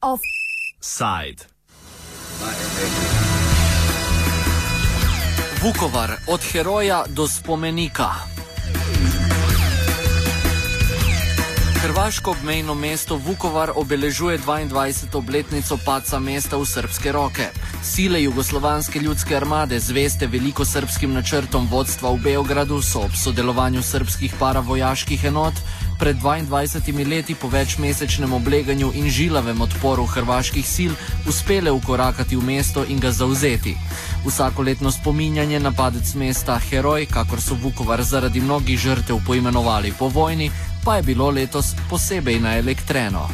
Offside. Vukovar od heroja do spomenika. Hrvaško obmejno mesto Vukovar obeležuje 22. obletnico paca mesta v srpske roke. Sile Jugoslovanske ljudske armade, zveste veliko srpskim načrtom vodstva v Beogradu, so ob sodelovanju srpskih paravojaških enot pred 22 leti po večmesečnem obleganju in žilavem odporu hrvaških sil uspele ukorakati v mesto in ga zauzeti. Vsakoletno spominjanje na padec mesta Heroj, kakor so Vukovar zaradi mnogih žrtev poimenovali po vojni, pa je bilo letos posebej naelektreno.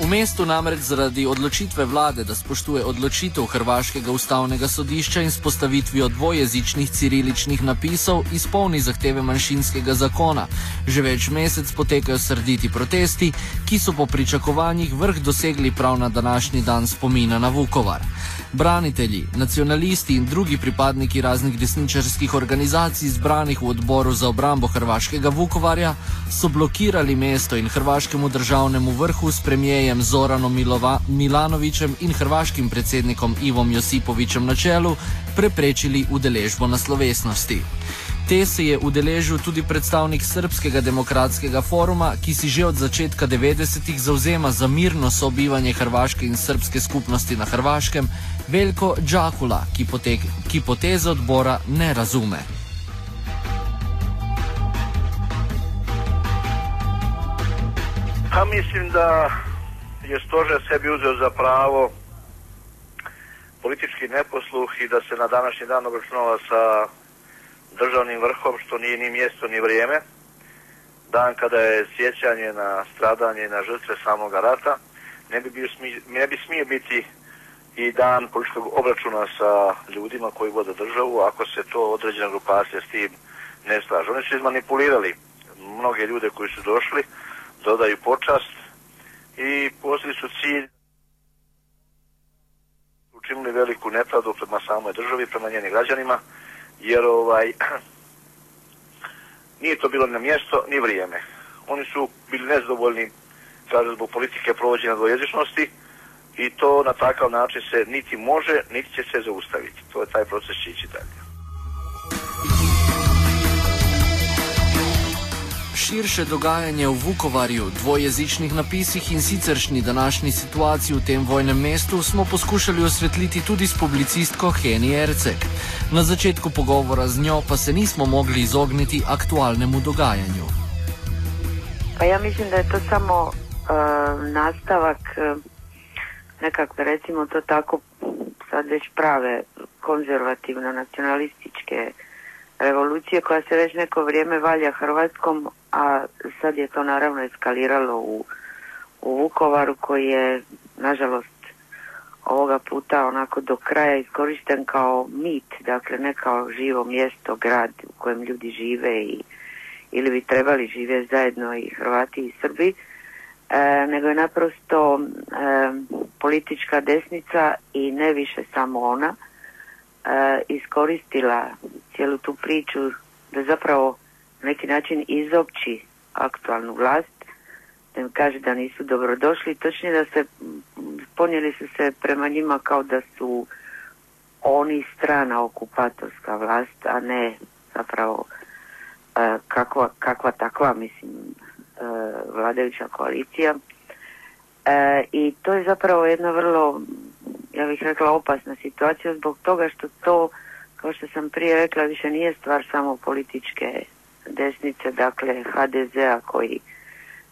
V mestu namreč zaradi odločitve vlade, da spoštuje odločitev Hrvaškega ustavnega sodišča in spostavitvijo dvojezičnih ciriličnih napisov, izpolni zahteve manjšinskega zakona. Že več mesec potekajo srditi protesti, ki so po pričakovanjih vrh dosegli prav na današnji dan spomina na Vukovar. Branitelji, nacionalisti in drugi pripadniki raznih desničarskih organizacij zbranih v odboru za obrambo Hrvaškega Vukovarja so blokirali mesto in Hrvaškemu državnemu vrhu s premijejem Zoranom Milova, Milanovičem in hrvaškim predsednikom Ivom Josipovičem na čelu preprečili udeležbo na slovesnosti. Te se je udeležil tudi predstavnik Srpskega demokratskega foruma, ki si že od začetka 90-ih zauzema za mirno sobivanje hrvaške in srpske skupnosti na Hrvaškem, Veljko Džakula, ki, potek, ki poteze odbora ne razume. Pa mislim da je stožer sebi uzeo za pravo politički neposluh i da se na današnji dan obračunava sa državnim vrhom, što nije ni mjesto ni vrijeme. Dan kada je sjećanje na stradanje i na žrtve samoga rata, ne bi, bio smi, ne bi smio biti i dan političkog obračuna sa ljudima koji vode državu, ako se to određena grupacija s tim ne slaže. Oni su izmanipulirali mnoge ljude koji su došli, dodaju počast i poslili su cilj učinili veliku nepravdu prema samoj državi, prema njenim građanima, jer ovaj nije to bilo na mjesto ni vrijeme. Oni su bili nezadovoljni kaže zbog politike provođenja dvojezičnosti i to na takav način se niti može, niti će se zaustaviti. To je taj proces će dalje. Širše dogajanje v Vukovarju, dvojezičnih napisih in siceršnji današnji situaciji v tem vojnem mestu smo poskušali osvetliti tudi s publicistko Heni Ercek. Na začetku pogovora z njo pa se nismo mogli izogniti aktualnemu dogajanju. Pa ja mislim da je to samo uh, nastavak uh, nekakve, recimo to tako, sad već prave konzervativno nacionalističke revolucije koja se već neko vrijeme valja Hrvatskom, a sad je to naravno eskaliralo u, u Vukovaru koji je nažalost ovoga puta onako do kraja iskorišten kao mit, dakle ne kao živo mjesto, grad u kojem ljudi žive i ili bi trebali živjeti zajedno i Hrvati i Srbi, e, nego je naprosto e, politička desnica i ne više samo ona iskoristila cijelu tu priču da zapravo na neki način izopći aktualnu vlast, da im kaže da nisu dobrodošli, točnije da se ponijeli su se prema njima kao da su oni strana okupatorska vlast, a ne zapravo e, kakva, kakva takva, mislim, e, vladajuća koalicija. E, I to je zapravo jedna vrlo, ja bih rekla, opasna situacija zbog toga što to, kao što sam prije rekla, više nije stvar samo političke desnice, dakle HDZ-a koji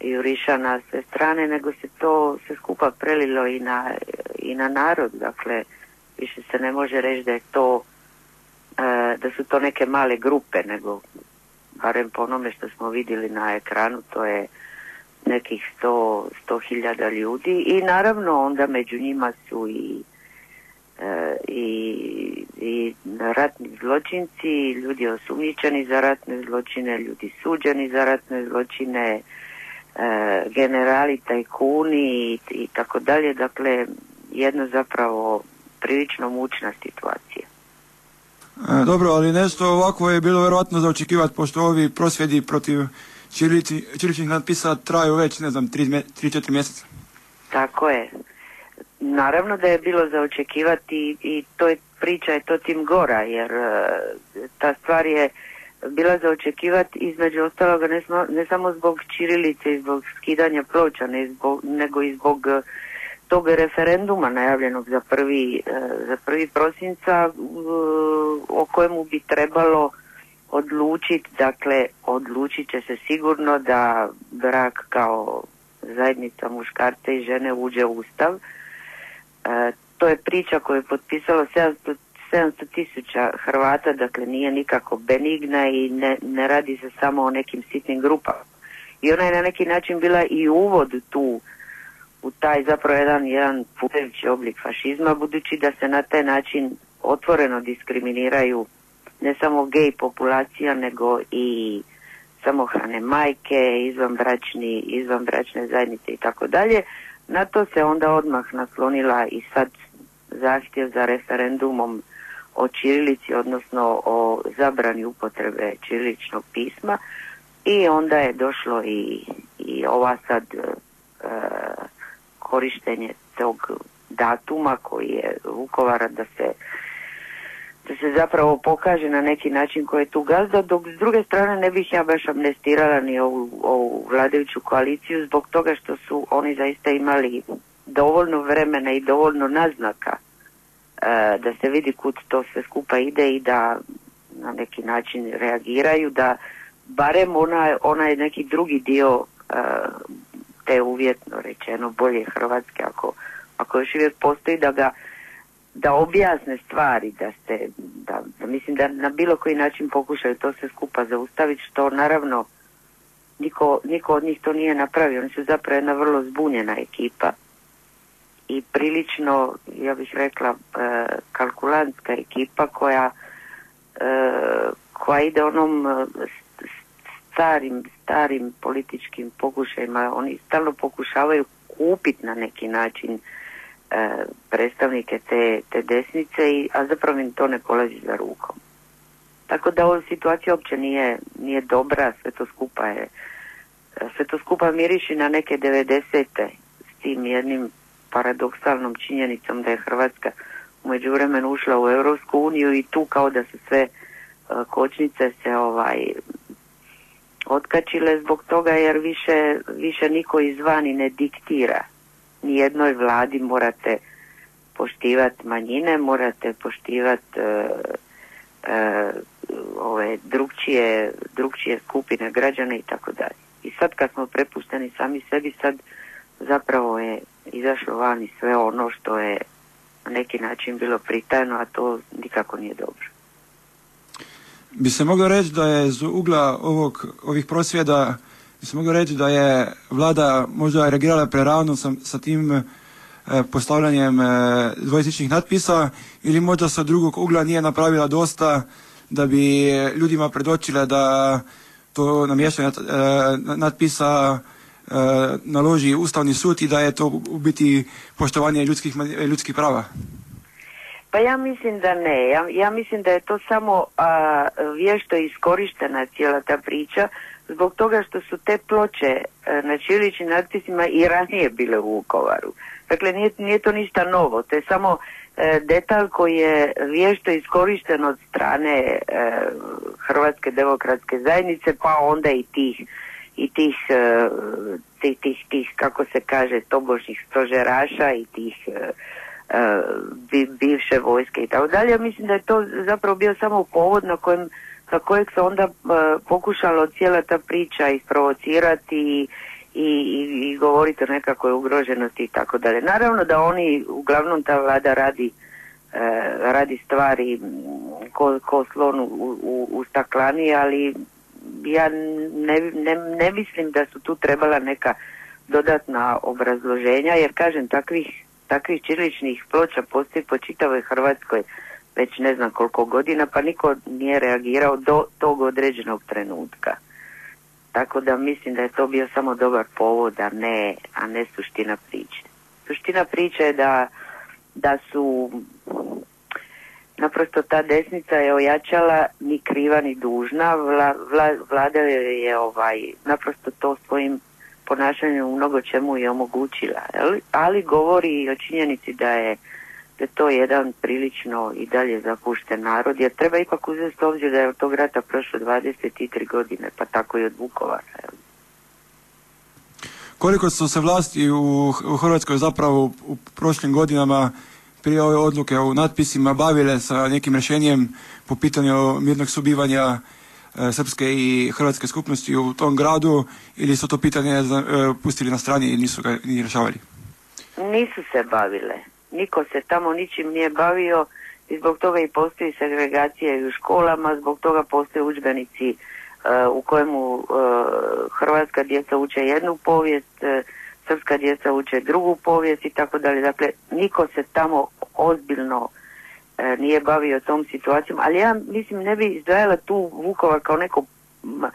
juriša na sve strane, nego se to sve skupa prelilo i na, i na narod, dakle više se ne može reći da je to e, da su to neke male grupe, nego barem po onome što smo vidjeli na ekranu, to je nekih sto, sto hiljada ljudi i naravno onda među njima su i i, i ratni zločinci, ljudi osumnjičeni za ratne zločine, ljudi suđeni za ratne zločine, e, generali, tajkuni i, i tako dalje. Dakle, jedno zapravo prilično mučna situacija. E, dobro, ali nešto ovako je bilo vjerojatno za očekivati, pošto ovi prosvjedi protiv čiličnih natpisa traju već, ne znam, 3-4 mjeseca. Tako je. Naravno da je bilo za očekivati i to je priča je to tim gora, jer e, ta stvar je bila za očekivati između ostaloga ne, ne samo zbog Čirilice i zbog skidanja ploča, ne zbog, nego i zbog e, tog referenduma najavljenog za prvi, e, za prvi prosinca o kojemu bi trebalo odlučiti, dakle odlučit će se sigurno da brak kao zajednica muškarca i žene uđe u ustav. E, to je priča koju je potpisalo 700 tisuća Hrvata, dakle nije nikako benigna i ne, ne radi se samo o nekim sitnim grupama. I ona je na neki način bila i uvod tu u taj zapravo jedan, jedan putevići oblik fašizma, budući da se na taj način otvoreno diskriminiraju ne samo gej populacija, nego i samohrane majke, izvanbračni, izvanbračne zajednice i tako dalje. Na to se onda odmah naslonila i sad zahtjev za referendumom o čirilici, odnosno o zabrani upotrebe čiriličnog pisma. I onda je došlo i, i ova sad e, korištenje tog datuma koji je Vukovara da se da se zapravo pokaže na neki način ko je tu gazda, dok s druge strane ne bih ja baš amnestirala ni ovu, ovu vladajuću koaliciju zbog toga što su oni zaista imali dovoljno vremena i dovoljno naznaka e, da se vidi kud to sve skupa ide i da na neki način reagiraju, da barem ona, ona neki drugi dio e, te uvjetno rečeno bolje Hrvatske ako, ako još uvijek postoji da ga da objasne stvari, da se, da, da mislim da na bilo koji način pokušaju to sve skupa zaustaviti, što naravno niko, niko od njih to nije napravio. Oni su zapravo jedna vrlo zbunjena ekipa i prilično, ja bih rekla, e, kalkulantska ekipa koja, e, koja ide onom e, starim, starim političkim pokušajima. Oni stalno pokušavaju kupiti na neki način E, predstavnike te, te desnice, i, a zapravo im to ne polazi za rukom. Tako da ova situacija uopće nije, nije dobra, sve to skupa je sve to skupa miriši na neke 90. s tim jednim paradoksalnom činjenicom da je Hrvatska u međuvremenu ušla u Europsku uniju i tu kao da su sve e, kočnice se ovaj otkačile zbog toga jer više, više niko izvani ne diktira nijednoj vladi morate poštivati manjine, morate poštivati e, e, ove drugčije, drugčije skupine građana i tako dalje. I sad kad smo prepušteni sami sebi, sad zapravo je izašlo vani sve ono što je na neki način bilo pritajno, a to nikako nije dobro. Bi se moglo reći da je iz ugla ovog, ovih prosvjeda se mogu reći da je vlada možda reagirala preravno sa, sa tim e, postavljanjem e, dvojezičnih natpisa ili možda sa drugog ugla nije napravila dosta da bi ljudima predočila da to namještanje e, natpisa e, naloži Ustavni sud i da je to u biti poštovanje ljudskih, ljudskih prava. Pa ja mislim da ne. Ja, ja mislim da je to samo a, vješto iskorištena cijela ta priča zbog toga što su te ploče e, na čiličnim natpisima i ranije bile u Vukovaru. Dakle, nije, nije to ništa novo, to je samo e, detalj koji je vješto iskorišten od strane e, Hrvatske demokratske zajednice, pa onda i tih i tih, e, tih, tih, tih, kako se kaže, tobožnih stožeraša i tih bivše vojske i tako dalje. Mislim da je to zapravo bio samo povod na kojem sa kojeg se onda e, pokušalo cijela ta priča isprovocirati i, i, i govoriti o nekakvoj ugroženosti i tako dalje. Naravno da oni, uglavnom ta vlada radi e, radi stvari ko, ko slon u, u, u staklani, ali ja ne, ne, ne mislim da su tu trebala neka dodatna obrazloženja, jer kažem takvih takvih čiličnih ploča postoji po čitavoj Hrvatskoj već ne znam koliko godina, pa niko nije reagirao do tog određenog trenutka. Tako da mislim da je to bio samo dobar povod, a ne, a ne suština priče. Suština priče je da, da su naprosto ta desnica je ojačala ni kriva ni dužna, Vla, vlada je ovaj, naprosto to svojim ponašanjem u mnogo čemu je omogućila, ali govori i o činjenici da je je to jedan prilično i dalje zapušten narod, jer treba ipak uzeti obzir da je od tog rata prošlo 23 godine, pa tako i od Vukovara. Koliko su se vlasti u, u Hrvatskoj zapravo u prošlim godinama prije ove odluke u natpisima bavile sa nekim rješenjem po pitanju mirnog subivanja e, srpske i hrvatske skupnosti u tom gradu ili su to pitanje e, pustili na strani i nisu ga ni rješavali? Nisu se bavile. Niko se tamo ničim nije bavio i zbog toga i postoji segregacija i u školama, zbog toga postoje udžbenici e, u kojemu hrvatska djeca uče jednu povijest, srpska djeca uče drugu povijest i tako dalje. Dakle, niko se tamo ozbiljno e, nije bavio tom situacijom, ali ja mislim ne bi izdvajala tu Vukovar kao neko e, e,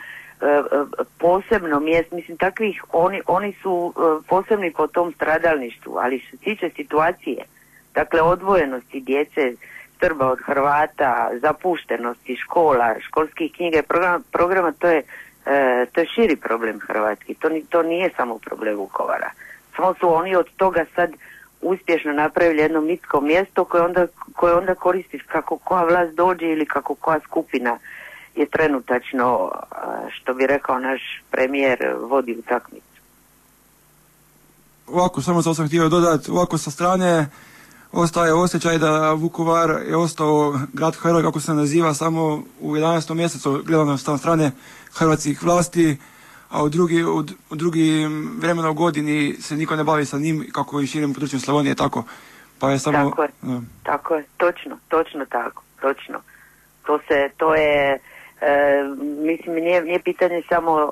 posebno mjesto, mislim takvih, oni, oni su posebni po tom stradalništvu, ali što se tiče situacije, dakle odvojenosti djece, Srba od Hrvata, zapuštenosti škola, školskih knjiga programa, programa to je E, to je širi problem Hrvatski, to, to nije samo problem Vukovara. Samo su oni od toga sad uspješno napravili jedno mitsko mjesto koje onda, koje onda koristiš kako koja vlast dođe ili kako koja skupina je trenutačno, što bi rekao naš premijer, vodi utakmicu. Ovako, samo sam htio dodati, ovako sa strane ostaje osjećaj da Vukovar je ostao grad heroj kako se naziva samo u 11. mjesecu gledano sa strane hrvatskih vlasti, a u drugi, u, u drugi vremena u godini se niko ne bavi sa njim kako i širim područjem Slavonije tako. Pa je samo... Tako je, tako je, točno, točno tako, točno. To se, to je, e, mislim, nije, nije pitanje samo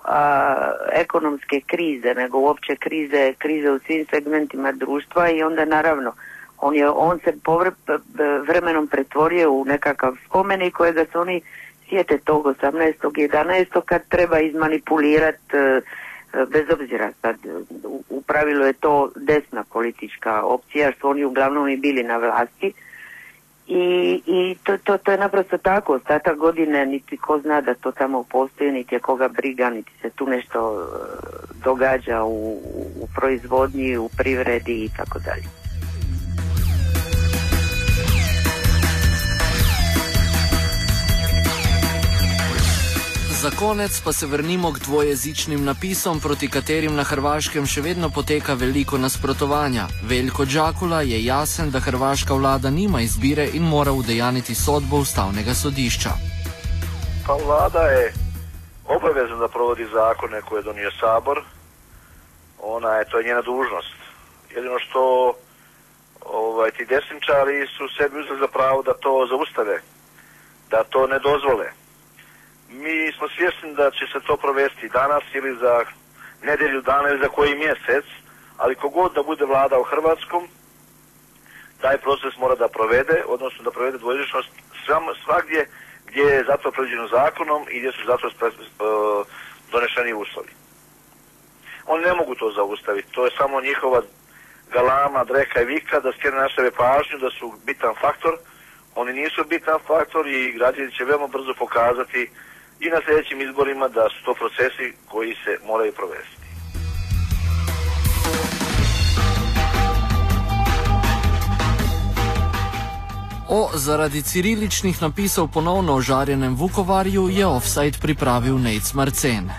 ekonomske krize, nego uopće krize, krize u svim segmentima društva i onda naravno on, je, on se povr, vremenom pretvorio u nekakav spomenik kojega se oni sjete tog 18.11. kad treba izmanipulirati e, bez obzira sad u pravilu je to desna politička opcija što oni uglavnom i bili na vlasti i, i to, to, to je naprosto tako. Ostatak godine niti ko zna da to tamo postoji niti je koga briga niti se tu nešto e, događa u, u proizvodnji u privredi i tako dalje Za konec pa se vrnimo k dvojezičnim napisom, proti katerim na Hrvaškem še vedno poteka veliko nasprotovanja. Veljko Džakula je jasen, da hrvaška vlada nima izbire in mora udejaniti sodbo ustavnega sodišča. Pa vlada je obavezna da provodi zakone koje je donio sabor. Ona je, to je njena dužnost. Jedino što ovaj, ti desničari su sebi uzeli za pravo da to zaustave, da to ne dozvole mi smo svjesni da će se to provesti danas ili za nedjelju dana ili za koji mjesec, ali kogod da bude vlada u Hrvatskom, taj proces mora da provede, odnosno da provede dvojezičnost svagdje gdje je zato predviđeno zakonom i gdje su zato uh, donešeni uslovi. Oni ne mogu to zaustaviti, to je samo njihova galama, dreka i vika da skene na pažnju da su bitan faktor, oni nisu bitan faktor i građani će veoma brzo pokazati i na sljedećim izborima da su to procesi koji se moraju provesti. O zaradi ciriličnih napisov ponovno ožarjenem Vukovarju je offside pripravil Nec Marcen.